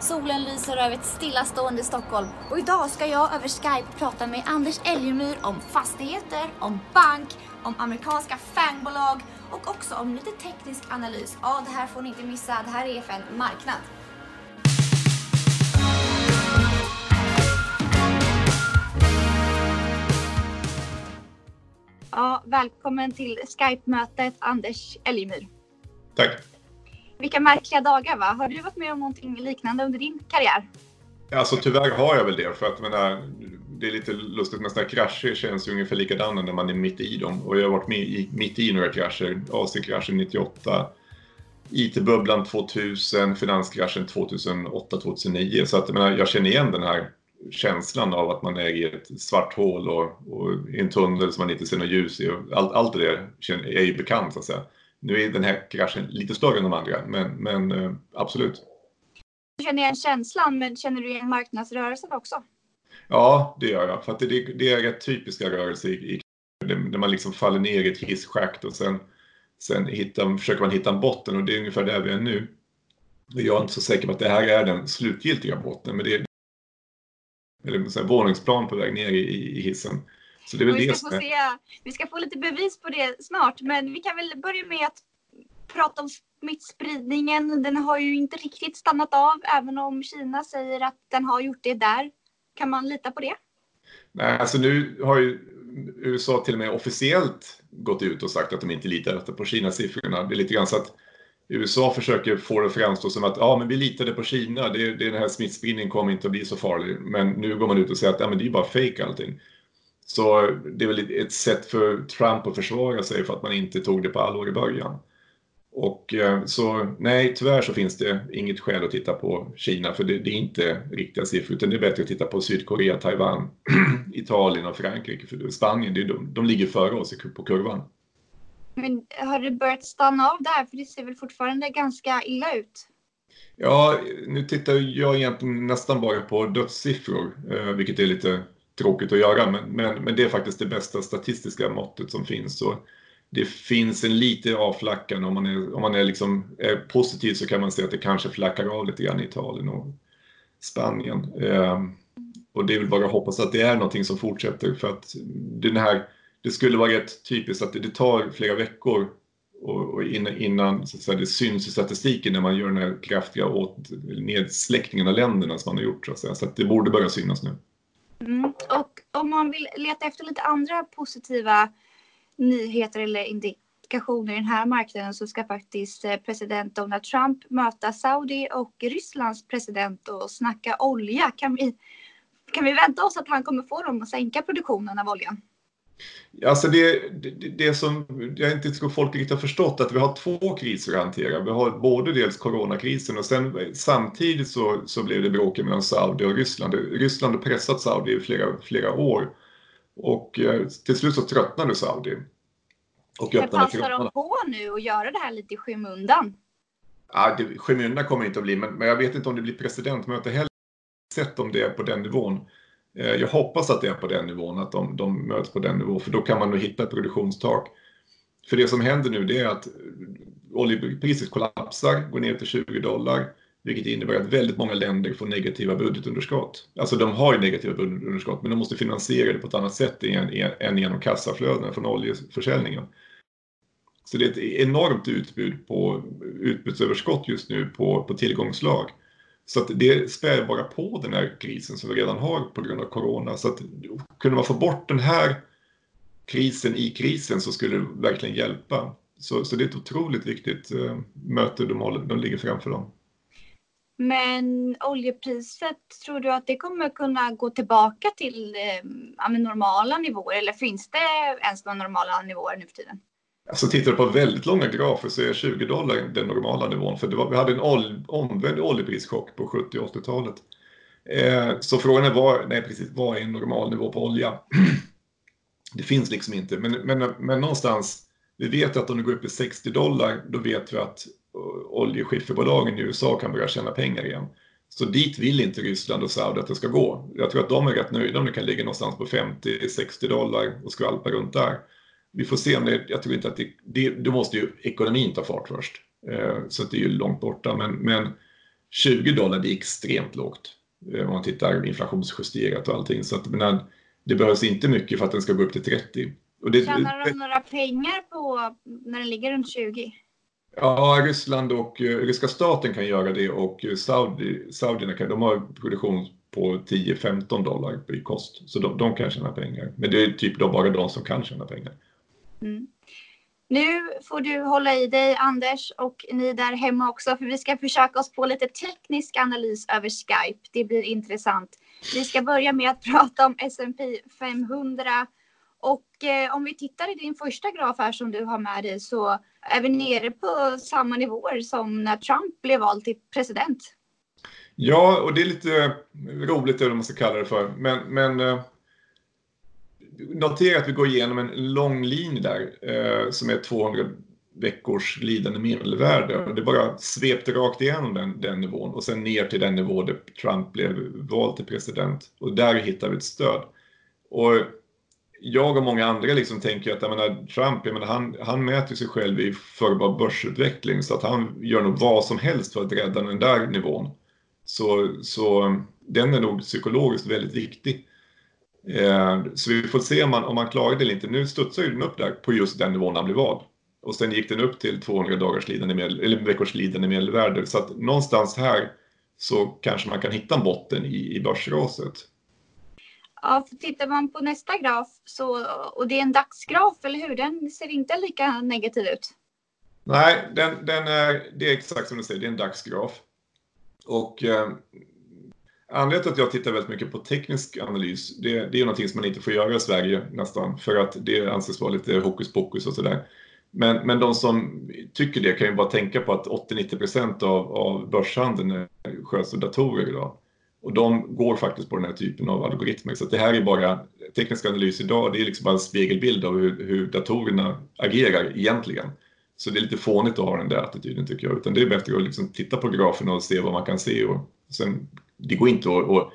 Solen lyser över ett stillastående Stockholm och idag ska jag över Skype prata med Anders Elgemyr om fastigheter, om bank, om amerikanska fangbolag och också om lite teknisk analys. Ja, det här får ni inte missa. Det här är FN Marknad. Ja, välkommen till Skype-mötet Anders Elgemyr. Tack. Vilka märkliga dagar va? Har du varit med om någonting liknande under din karriär? Alltså tyvärr har jag väl det för att menar, det är lite lustigt men sådana krascher känns ju ungefär likadana när man är mitt i dem och jag har varit med i, mitt i några krascher. Asienkraschen 98, IT-bubblan 2000, finanskraschen 2008-2009 så att menar, jag känner igen den här känslan av att man är i ett svart hål och, och i en tunnel som man inte ser något ljus i. Allt, allt det där är ju bekant så att säga. Nu är den här kraschen lite större än de andra, men, men eh, absolut. Du känner igen känslan, men känner du igen marknadsrörelsen också? Ja, det gör jag. För att det, det är rätt typiska rörelser i, i där man liksom faller ner i ett hisschakt och sen, sen hittar, försöker man hitta en botten och det är ungefär där vi är nu. Jag är inte så säker på att det här är den slutgiltiga botten, men det är eller en våningsplan på väg ner i, i hissen. Så det är väl vi, ska det få se, vi ska få lite bevis på det snart, men vi kan väl börja med att prata om smittspridningen. Den har ju inte riktigt stannat av, även om Kina säger att den har gjort det där. Kan man lita på det? Nej, alltså nu har ju USA till och med officiellt gått ut och sagt att de inte litar på Kina-siffrorna. Det är lite grann så att USA försöker få det att framstå som att ja, men vi litade på Kina, det, det, den här smittspridningen kommer inte att bli så farlig. Men nu går man ut och säger att ja, men det är bara fake allting. Så det är väl ett sätt för Trump att försvara sig för att man inte tog det på allvar i början. Och eh, så nej, tyvärr så finns det inget skäl att titta på Kina för det, det är inte riktiga siffror utan det är bättre att titta på Sydkorea, Taiwan, Italien och Frankrike. För Spanien, det är de, de ligger före oss på kurvan. Men har det börjat stanna av där? För det ser väl fortfarande ganska illa ut? Ja, nu tittar jag egentligen nästan bara på dödssiffror, eh, vilket är lite tråkigt att göra, men, men, men det är faktiskt det bästa statistiska måttet som finns. Så det finns en liten avflackan. Om man, är, om man är, liksom, är positiv så kan man se att det kanske flackar av lite grann i Italien och Spanien. Eh, och det är väl bara att hoppas att det är någonting som fortsätter för att den här, det skulle vara rätt typiskt att det, det tar flera veckor och, och innan, innan så säga, det syns i statistiken när man gör den här kraftiga åt, nedsläckningen av länderna som man har gjort. Så att, säga. så att det borde börja synas nu. Mm. Och om man vill leta efter lite andra positiva nyheter eller indikationer i den här marknaden så ska faktiskt eh, president Donald Trump möta Saudi och Rysslands president och snacka olja. Kan vi, kan vi vänta oss att han kommer få dem att sänka produktionen av oljan? Alltså det, det, det som jag inte tror folk riktigt har förstått att vi har två kriser att hantera. Vi har både dels coronakrisen och sen samtidigt så, så blev det bråk mellan Saudi och Ryssland. Ryssland har pressat Saudi i flera, flera år och eh, till slut så tröttnade Saudi. Och Men passar de på nu att göra det här lite i skymundan? Ja, det, skymundan kommer det inte att bli, men, men jag vet inte om det blir presidentmöte heller. Sett om det är på den nivån. Eh, jag hoppas att det är på den nivån, att de, de möts på den nivån, för då kan man nog hitta ett produktionstak. För det som händer nu det är att eh, oljepriset kollapsar, går ner till 20 dollar, vilket innebär att väldigt många länder får negativa budgetunderskott. Alltså de har ju negativa budgetunderskott, men de måste finansiera det på ett annat sätt än genom kassaflödena från oljeförsäljningen. Så det är ett enormt utbud på utbudsöverskott just nu på, på tillgångslag. Så att det spär bara på den här krisen som vi redan har på grund av corona. Så att kunde man få bort den här krisen i krisen så skulle det verkligen hjälpa. Så, så det är ett otroligt viktigt eh, möte de, de ligger framför dem. Men oljepriset, tror du att det kommer kunna gå tillbaka till eh, normala nivåer eller finns det ens några normala nivåer nu för tiden? Alltså tittar du på väldigt långa grafer så är 20 dollar den normala nivån. För det var, vi hade en ol, omvänd oljeprischock på 70 och 80-talet. Eh, så frågan är vad, nej, precis, vad är en normal nivå på olja? det finns liksom inte. Men, men, men någonstans, vi vet att om det går upp i 60 dollar, då vet vi att eh, oljeskifferbolagen i USA kan börja tjäna pengar igen. Så dit vill inte Ryssland och Saudi att det ska gå. Jag tror att de är rätt nöjda om det kan ligga någonstans på 50-60 dollar och skvalpa runt där vi får se om det, jag tror inte att det, det, det måste ju ekonomin ta fart först. Eh, så det är ju långt borta. Men, men 20 dollar det är extremt lågt. Om man tittar inflationsjusterat och allting. Så att, men, det behövs inte mycket för att den ska gå upp till 30. Och det, Tjänar de några pengar på när den ligger runt 20? Ja, Ryssland och ryska staten kan göra det och Saudi, Saudierna kan, de har produktion på 10-15 dollar i kost. Så de, de, kan tjäna pengar. Men det är typ då bara de som kan tjäna pengar. Mm. Nu får du hålla i dig Anders och ni där hemma också för vi ska försöka oss på lite teknisk analys över Skype. Det blir intressant. Vi ska börja med att prata om S&P 500 och eh, om vi tittar i din första graf här som du har med dig så är vi nere på samma nivåer som när Trump blev vald till president. Ja, och det är lite roligt eller vad man ska kalla det för. Men, men eh, notera att vi går igenom en lång linje där eh, som är 200 veckors glidande medelvärde. Och det bara svepte rakt igenom den, den nivån och sen ner till den nivå där Trump blev vald till president. Och där hittar vi ett stöd. Och jag och många andra liksom tänker att jag menar, Trump, jag menar, han, han mäter sig själv i förbar börsutveckling så att han gör nog vad som helst för att rädda den där nivån. Så, så den är nog psykologiskt väldigt viktig. Eh, så vi får se om man, om man klarar det eller inte. Nu studsar ju den upp där på just den nivån han blev vald. Och sen gick den upp till 200 dagars lidande medel, eller veckors lidande medelvärde. Så att någonstans här så kanske man kan hitta en botten i, i börsraset. Ja, för tittar man på nästa graf så, och det är en dagsgraf, eller hur? Den ser inte lika negativ ut. Nej, den, den är, det är exakt som du säger, det är en dagsgraf. Och eh, anledningen till att jag tittar väldigt mycket på teknisk analys, det, det är någonting som man inte får göra i Sverige nästan, för att det anses vara lite hokus pokus och sådär. Men, men de som tycker det kan ju bara tänka på att 80-90% av, av börshandeln sköts av datorer idag. Och de går faktiskt på den här typen av algoritmer. Så det här är bara teknisk analys idag, det är liksom bara en spegelbild av hur, hur datorerna agerar egentligen. Så det är lite fånigt att ha den där attityden tycker jag. Utan det är bättre att liksom titta på graferna och se vad man kan se. Och sen, det går inte att, att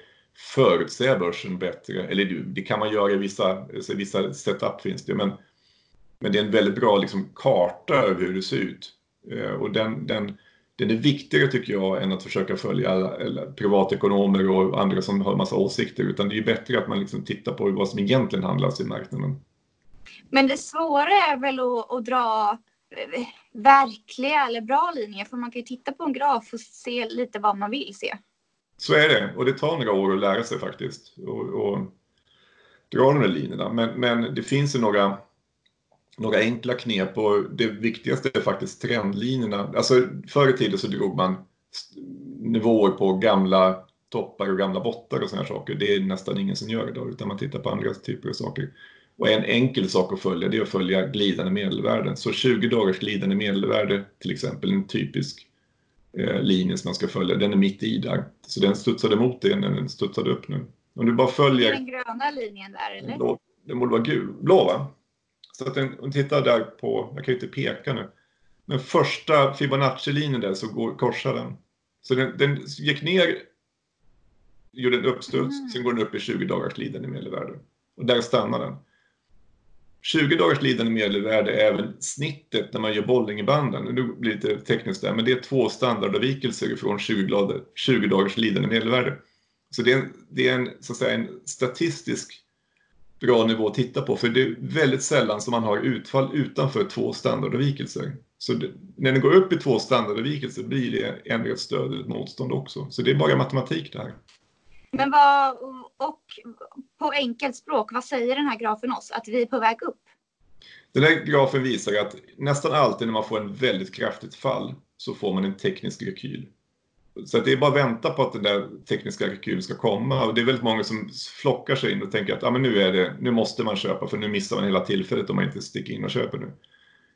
förutsäga börsen bättre. Eller det kan man göra i vissa, alltså vissa setup finns det. Men, men det är en väldigt bra liksom, karta över hur det ser ut. Eh, och den, den, den är viktigare tycker jag än att försöka följa alla, privatekonomer och andra som har massa åsikter. Utan det är bättre att man liksom tittar på vad som egentligen handlas i marknaden. Men det svåra är väl att, att dra eh, verkliga eller bra linjer. För man kan ju titta på en graf och se lite vad man vill se. Så är det och det tar några år att lära sig faktiskt. Och, och dra de där linjerna. Men, men det finns ju några, några enkla knep och det viktigaste är faktiskt trendlinjerna. Alltså förr i tiden så drog man nivåer på gamla toppar och gamla bottar och sådana saker. Det är nästan ingen som gör idag utan man tittar på andra typer av saker. Och en enkel sak att följa det är att följa glidande medelvärden. Så 20 dagars glidande medelvärde till exempel, en typisk eh, linje som man ska följa, den är mitt i där. Så den studsade mot det när den studsade upp nu. Om du bara följer... Den gröna linjen där eller? Blå, den borde vara gul. Blå va? Så att den, om du tittar där på, jag kan ju inte peka nu, men första Fibonacci-linjen där så går, korsar den. Så den, den gick ner, gjorde en uppstuds, mm. sen går den upp i 20 dagars glidande medelvärde. Och där stannar den. 20 dagars lidande medelvärde är även snittet när man gör Bollingebanden. Nu blir det lite tekniskt där, men det är två standardavvikelser från 20, 20 dagars lidande medelvärde. Så det är, en, det är en, så att säga, en statistisk bra nivå att titta på, för det är väldigt sällan som man har utfall utanför två standardavvikelser. Så det, när den går upp i två standardavvikelser blir det ändå ett stöd eller ett motstånd också. Så det är bara matematik det här. Men vad, och på enkelt språk, vad säger den här grafen oss? Att vi är på väg upp? Den här grafen visar att nästan alltid när man får en väldigt kraftigt fall så får man en teknisk rekyl. Så det är bara att vänta på att den där tekniska rekylen ska komma. Och det är väldigt många som flockar sig in och tänker att ah, men nu, är det, nu måste man köpa för nu missar man hela tillfället om man inte sticker in och köper nu.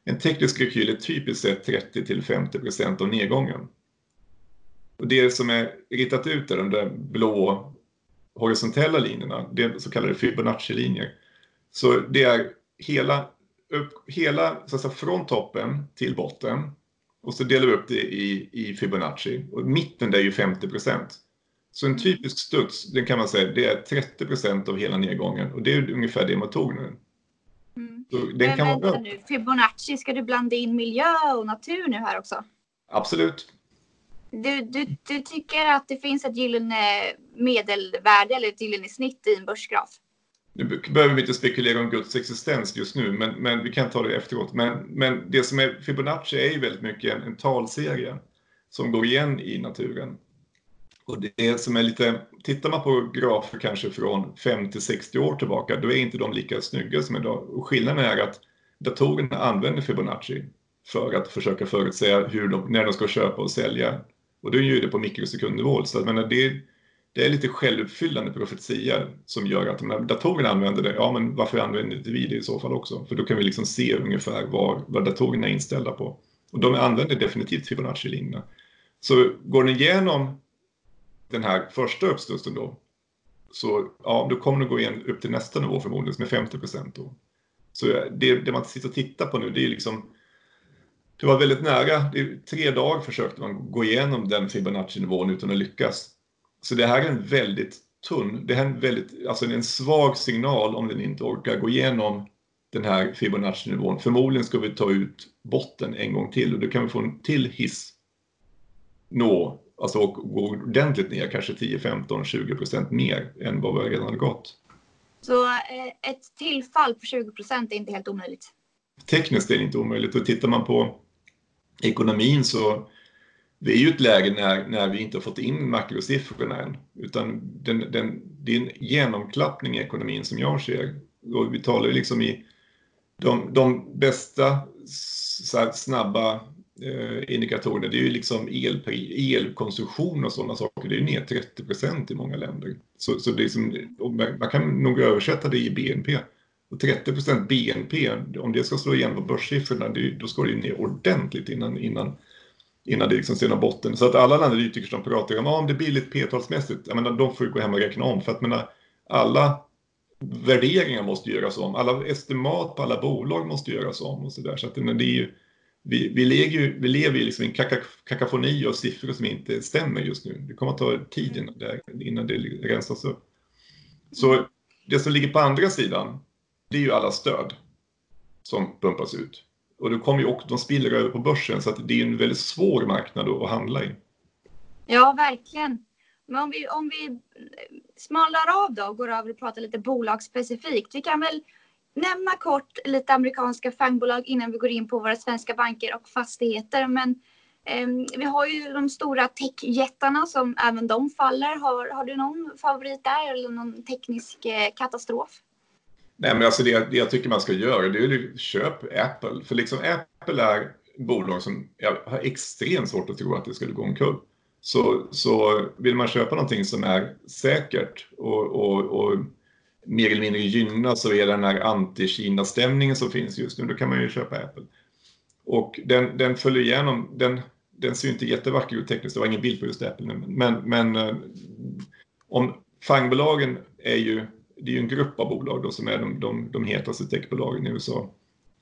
En teknisk rekyl är typiskt sett 30 50% av nedgången. Och det som är ritat ut är de där blå horisontella linjerna, det är så kallade Fibonacci-linjer. Så det är hela, upp, hela så att säga, från toppen till botten och så delar vi upp det i, i Fibonacci och mitten där är ju 50% Så en typisk studs, den kan man säga, det är 30% av hela nedgången och det är ungefär det man tog nu. Mm. den kan vänta nu, Fibonacci, ska du blanda in miljö och natur nu här också? Absolut. Du, du, du tycker att det finns ett gyllene medelvärde eller ett gyllene snitt i en börsgraf? Nu behöver vi inte spekulera om Guds existens just nu, men, men vi kan ta det efteråt. Men, men det som är Fibonacci är ju väldigt mycket en, en talserie som går igen i naturen. Och det som är lite, tittar man på grafer kanske från 50 60 år tillbaka, då är inte de lika snygga som idag. Och skillnaden är att datorerna använder Fibonacci för att försöka förutsäga hur de, när de ska köpa och sälja. Och då är det på mikrosekundnivå. Så att, men det, det är lite självuppfyllande profetia som gör att när datorerna använder det, ja men varför använder inte vi det i så fall också? För då kan vi liksom se ungefär vad, vad datorerna är inställda på. Och de använder definitivt Fibonacci-linjerna. Så går ni igenom den här första uppstudsen då, så ja, då kommer den gå igen upp till nästa nivå förmodligen, med 50 procent då. Så det, det, man sitter och tittar på nu, det är liksom det var väldigt nära. Det, tre dagar försökte man gå igenom den Fibonacci-nivån utan att lyckas. Så det här är en väldigt tunn, det här är en väldigt, alltså en svag signal om den inte orkar gå igenom den här Fibonacci-nivån. Förmodligen ska vi ta ut botten en gång till och då kan vi få en till hiss nå, alltså och gå ordentligt ner, kanske 10, 15, 20 procent mer än vad vi redan har gått. Så eh, ett tillfall på 20 procent är inte helt omöjligt? Tekniskt är det inte omöjligt och tittar man på ekonomin så vi är ju ett läge när, när vi inte har fått in makrosiffrorna än. Utan den, den, det är en genomklappning i ekonomin som jag ser. Och vi talar ju liksom i de, de bästa snabba eh, indikatorerna. Det är ju liksom el, elkonsumtion och sådana saker. Det är ju ner 30 procent i många länder. Så, så det är som, man kan nog översätta det i BNP. Och 30 procent BNP, om det ska slå igenom på börssiffrorna, det, då ska det ju ner ordentligt innan, innan innan det liksom ser någon botten. Så att alla analytiker som pratar om, ah, om det är billigt p-talsmässigt, jag menar, de får ju gå hem och räkna om. För att menar, alla värderingar måste göras om. Alla estimat på alla bolag måste göras om och så där. Så att det är ju, vi, vi, lever ju, vi lever ju liksom i en kaka, kakafoni av siffror som inte stämmer just nu. Det kommer att ta tid innan det, innan det rensas upp. Så det som ligger på andra sidan, det är ju alla stöd som pumpas ut. Och det kommer ju också, de spiller över på börsen så att det är en väldigt svår marknad att handla i. Ja, verkligen. Men om vi, om vi smalnar av då och går över och pratar lite bolagsspecifikt. Vi kan väl nämna kort lite amerikanska fangbolag innan vi går in på våra svenska banker och fastigheter. Men eh, vi har ju de stora techjättarna som även de faller. Har, har du någon favorit där eller någon teknisk eh, katastrof? Nej, men alltså det, det jag tycker man ska göra det är att köpa Apple. För liksom Apple är bolag som jag har extremt svårt att tro att det skulle gå omkull. Så, så vill man köpa någonting som är säkert och, och, och mer eller mindre gynnas av den här anti-Kina-stämningen som finns just nu, då kan man ju köpa Apple. Och den, den följer igenom, den, den ser inte jättevacker ut tekniskt, det var ingen bild på just Apple men, men eh, om fangbolagen är ju det är ju en grupp av bolag då som är de, de, de hetaste techbolagen i USA.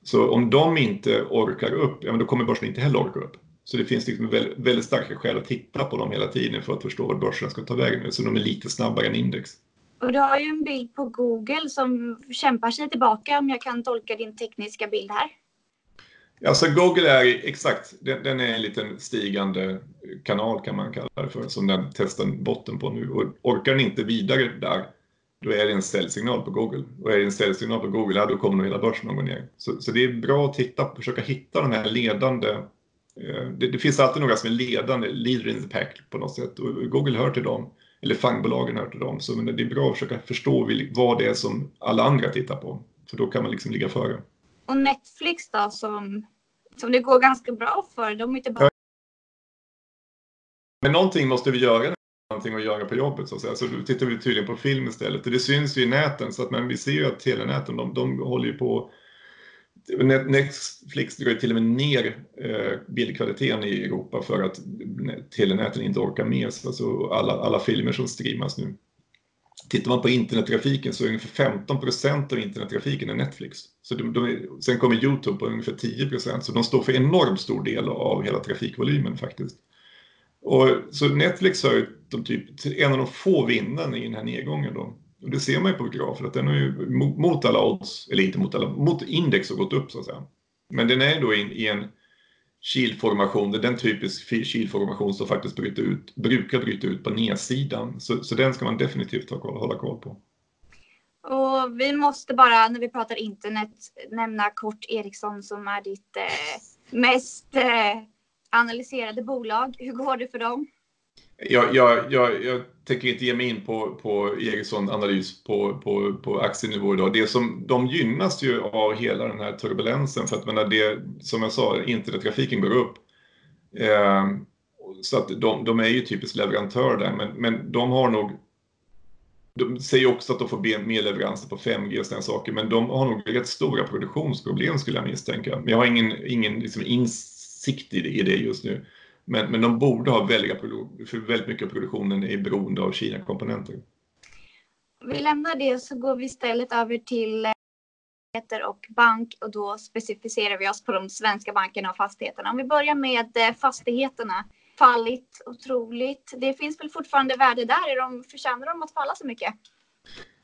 Så om de inte orkar upp, ja men då kommer börsen inte heller orka upp. Så det finns liksom väldigt, väldigt starka skäl att titta på dem hela tiden för att förstå vad börsen ska ta vägen nu. Så de är lite snabbare än index. Och du har ju en bild på Google som kämpar sig tillbaka om jag kan tolka din tekniska bild här. Alltså Google är exakt, den, den, är en liten stigande kanal kan man kalla det för, som den testar botten på nu. Och orkar den inte vidare där, då är det en säljsignal på Google. Och är det en säljsignal på Google, ja, då kommer nog hela börsen att gå ner. Så, så, det är bra att titta, försöka hitta de här ledande eh, det, det, finns alltid några som är ledande, leader in the pack på något sätt. Och Google hör till dem, eller fangbolagen hör till dem. Så det är bra att försöka förstå vad det är som alla andra tittar på. För då kan man liksom ligga före. Och Netflix då, som, som det går ganska bra för, de är inte bara... Men någonting måste vi göra någonting att göra på jobbet så att säga. Så då tittar vi tydligen på film istället. Och det syns ju i näten så att men vi ser ju att telenäten de, de håller ju på Netflix drar till och med ner eh, bildkvaliteten i Europa för att telenäten inte orkar med alltså alla, alla filmer som streamas nu. Tittar man på internettrafiken så är ungefär 15 procent av internettrafiken är Netflix. Så de, de sen kommer Youtube på ungefär 10 procent, så de står för enormt stor del av hela trafikvolymen faktiskt. Och, så Netflix har ju de typ, en av de få vinnarna i den här nedgången. Då. Och det ser man ju på grafen att den har ju mot alla odds, eller inte mot alla, mot index har gått upp så att säga. Men den är då i, i en kilformation, det är den typisk kilformation som faktiskt bryter ut, brukar bryta ut på nedsidan. Så, så den ska man definitivt ha, hålla koll på. Och vi måste bara när vi pratar internet nämna kort Ericsson som är ditt eh, mest eh, analyserade bolag. Hur går det för dem? Jag, jag, jag, jag tänker inte ge mig in på, på Ericsson analys på, på, på aktienivå idag. Det som, de gynnas ju av hela den här turbulensen för att menar, det, som jag sa, internettrafiken går upp. Eh, så att de, de är ju typiskt leverantör där, men, men de har nog de säger också att de får mer leveranser på 5G och sådana saker, men de har nog rätt stora produktionsproblem skulle jag misstänka. Men jag har ingen, ingen liksom insikt i det, i det just nu. Men, men de borde ha väldiga, för väldigt mycket av produktionen är beroende av Kina-komponenter. Vi lämnar det och så går vi istället över till eh, fastigheter och bank och då specificerar vi oss på de svenska bankerna och fastigheterna. Om vi börjar med eh, fastigheterna. Fallit otroligt. Det finns väl fortfarande värde där? Är de, förtjänar de att falla så mycket?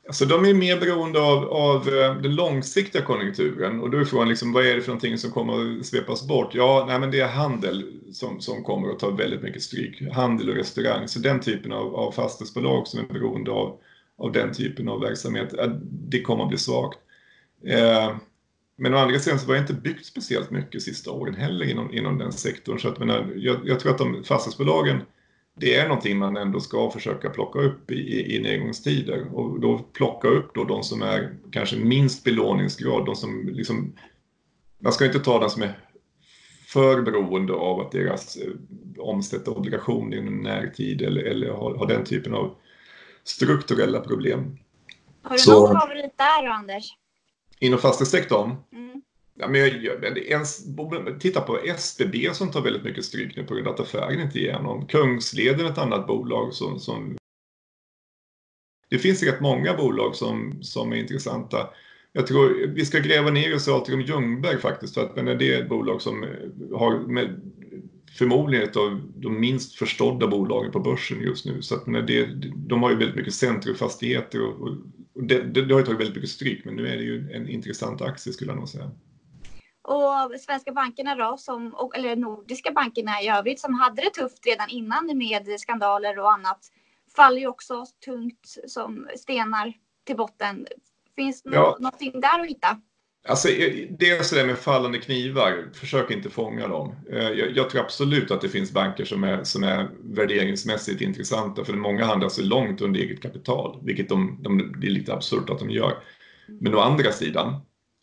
Alltså de är mer beroende av, av eh, den långsiktiga konjunkturen och då är frågan liksom, vad är det för någonting som kommer att svepas bort? Ja, nej, men det är handel som, som kommer att ta väldigt mycket stryk. Handel och restaurang, så den typen av, av fastighetsbolag som är beroende av, av den typen av verksamhet, det kommer att bli svagt. Eh, men å andra sidan så var det inte byggt speciellt mycket sista åren heller inom, inom den sektorn. Så att, menar, eh, jag, jag tror att de fastighetsbolagen det är någonting man ändå ska försöka plocka upp i, i nedgångstider och då plocka upp då de som är kanske minst belåningsgrad, de som liksom, man ska inte ta den som är för beroende av att deras eh, omsätta obligation inom närtid eller, eller har, har den typen av strukturella problem. Har du Så, någon favorit där då, Anders? Inom fastighetssektorn? Mm. Ja, men jag, ens, titta på SBB som tar väldigt mycket stryk nu på grund av att affären inte igenom. Kungsleden är ett annat bolag som, som det finns rätt många bolag som, som är intressanta. Jag tror vi ska gräva ner oss i Atrium Ljungberg faktiskt, för att men det är ett bolag som eh, har med, förmodligen ett av de minst förstådda bolagen på börsen just nu. Så att det, de har ju väldigt mycket centrumfastigheter och, och det, det, det har ju tagit väldigt mycket stryk, men nu är det ju en intressant aktie skulle jag nog säga. Och svenska bankerna då, som, eller nordiska bankerna i övrigt som hade det tufft redan innan med skandaler och annat, faller ju också tungt som stenar till botten. Finns det ja. någonting där att hitta? Alltså, dels det med fallande knivar, försök inte fånga dem. Eh, jag, jag, tror absolut att det finns banker som är, som är värderingsmässigt intressanta, för många handlar sig långt under eget kapital, vilket de, de, det är lite absurt att de gör. Men å andra sidan,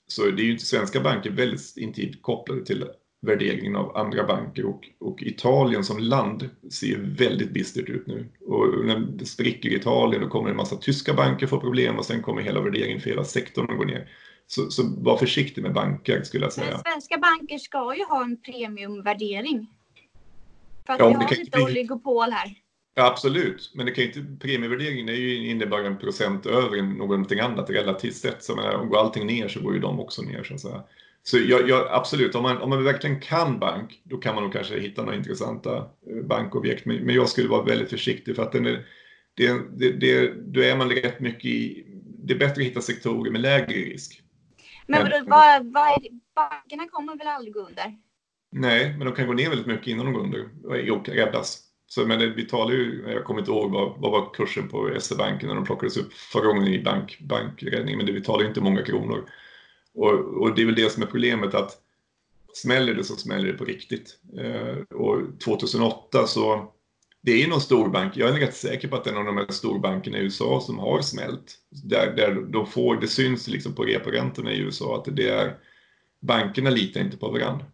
så det är ju inte svenska banker väldigt intimt kopplade till värderingen av andra banker och, och Italien som land ser väldigt bistert ut nu. Och när det spricker Italien då kommer en massa tyska banker få problem och sen kommer hela värderingen för hela sektorn att gå ner. Så, så var försiktig med banker skulle jag säga. Men svenska banker ska ju ha en premiumvärdering. För att ja, vi har lite oligopol här. Ja, absolut, men det kan inte, premievärderingen är ju innebär en procent över någonting annat relativt sett. Så menar, går allting ner så går ju de också ner så att säga. Så jag, jag, absolut, om man, om man verkligen kan bank, då kan man nog kanske hitta några intressanta eh, bankobjekt. Men, men jag skulle vara väldigt försiktig för att den är, det, det, det, då är man rätt mycket i, det är bättre att hitta sektorer med lägre risk. Men vad, vad, vad är, bankerna kommer väl aldrig gå under? Nej, men de kan gå ner väldigt mycket innan de går under och räddas. Så, men det, vi talar ju, jag kommer inte ihåg vad, vad var kursen på SE-banken när de plockades upp förra gången i bank, bankräddning, men det, vi talar inte många kronor. Och, och, det är väl det som är problemet att smäller det så smäller det på riktigt. Eh, och 2008 så, det är ju någon storbank, jag är rätt säker på att det är någon av de här storbankerna i USA som har smält. Där, där de får, det syns liksom på reporäntorna i USA att det är, bankerna litar inte på varandra.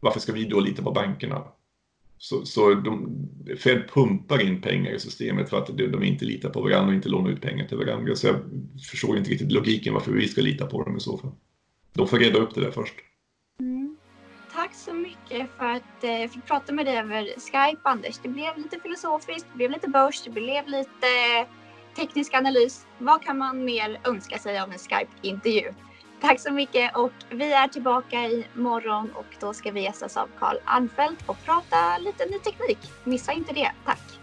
Varför ska vi då lita på bankerna? Så, så de, Fed pumpar in pengar i systemet för att de inte litar på varandra och inte lånar ut pengar till varandra. Så jag förstår inte riktigt logiken varför vi ska lita på dem i så fall. De får reda upp det där först. Mm. Tack så mycket för att eh, fick prata med dig över Skype, Anders. Det blev lite filosofiskt, det blev lite börs, det blev lite eh, teknisk analys. Vad kan man mer önska sig av en Skype-intervju? Tack så mycket och vi är tillbaka i morgon och då ska vi gästas av Carl Arnfeldt och prata lite ny teknik. Missa inte det. Tack!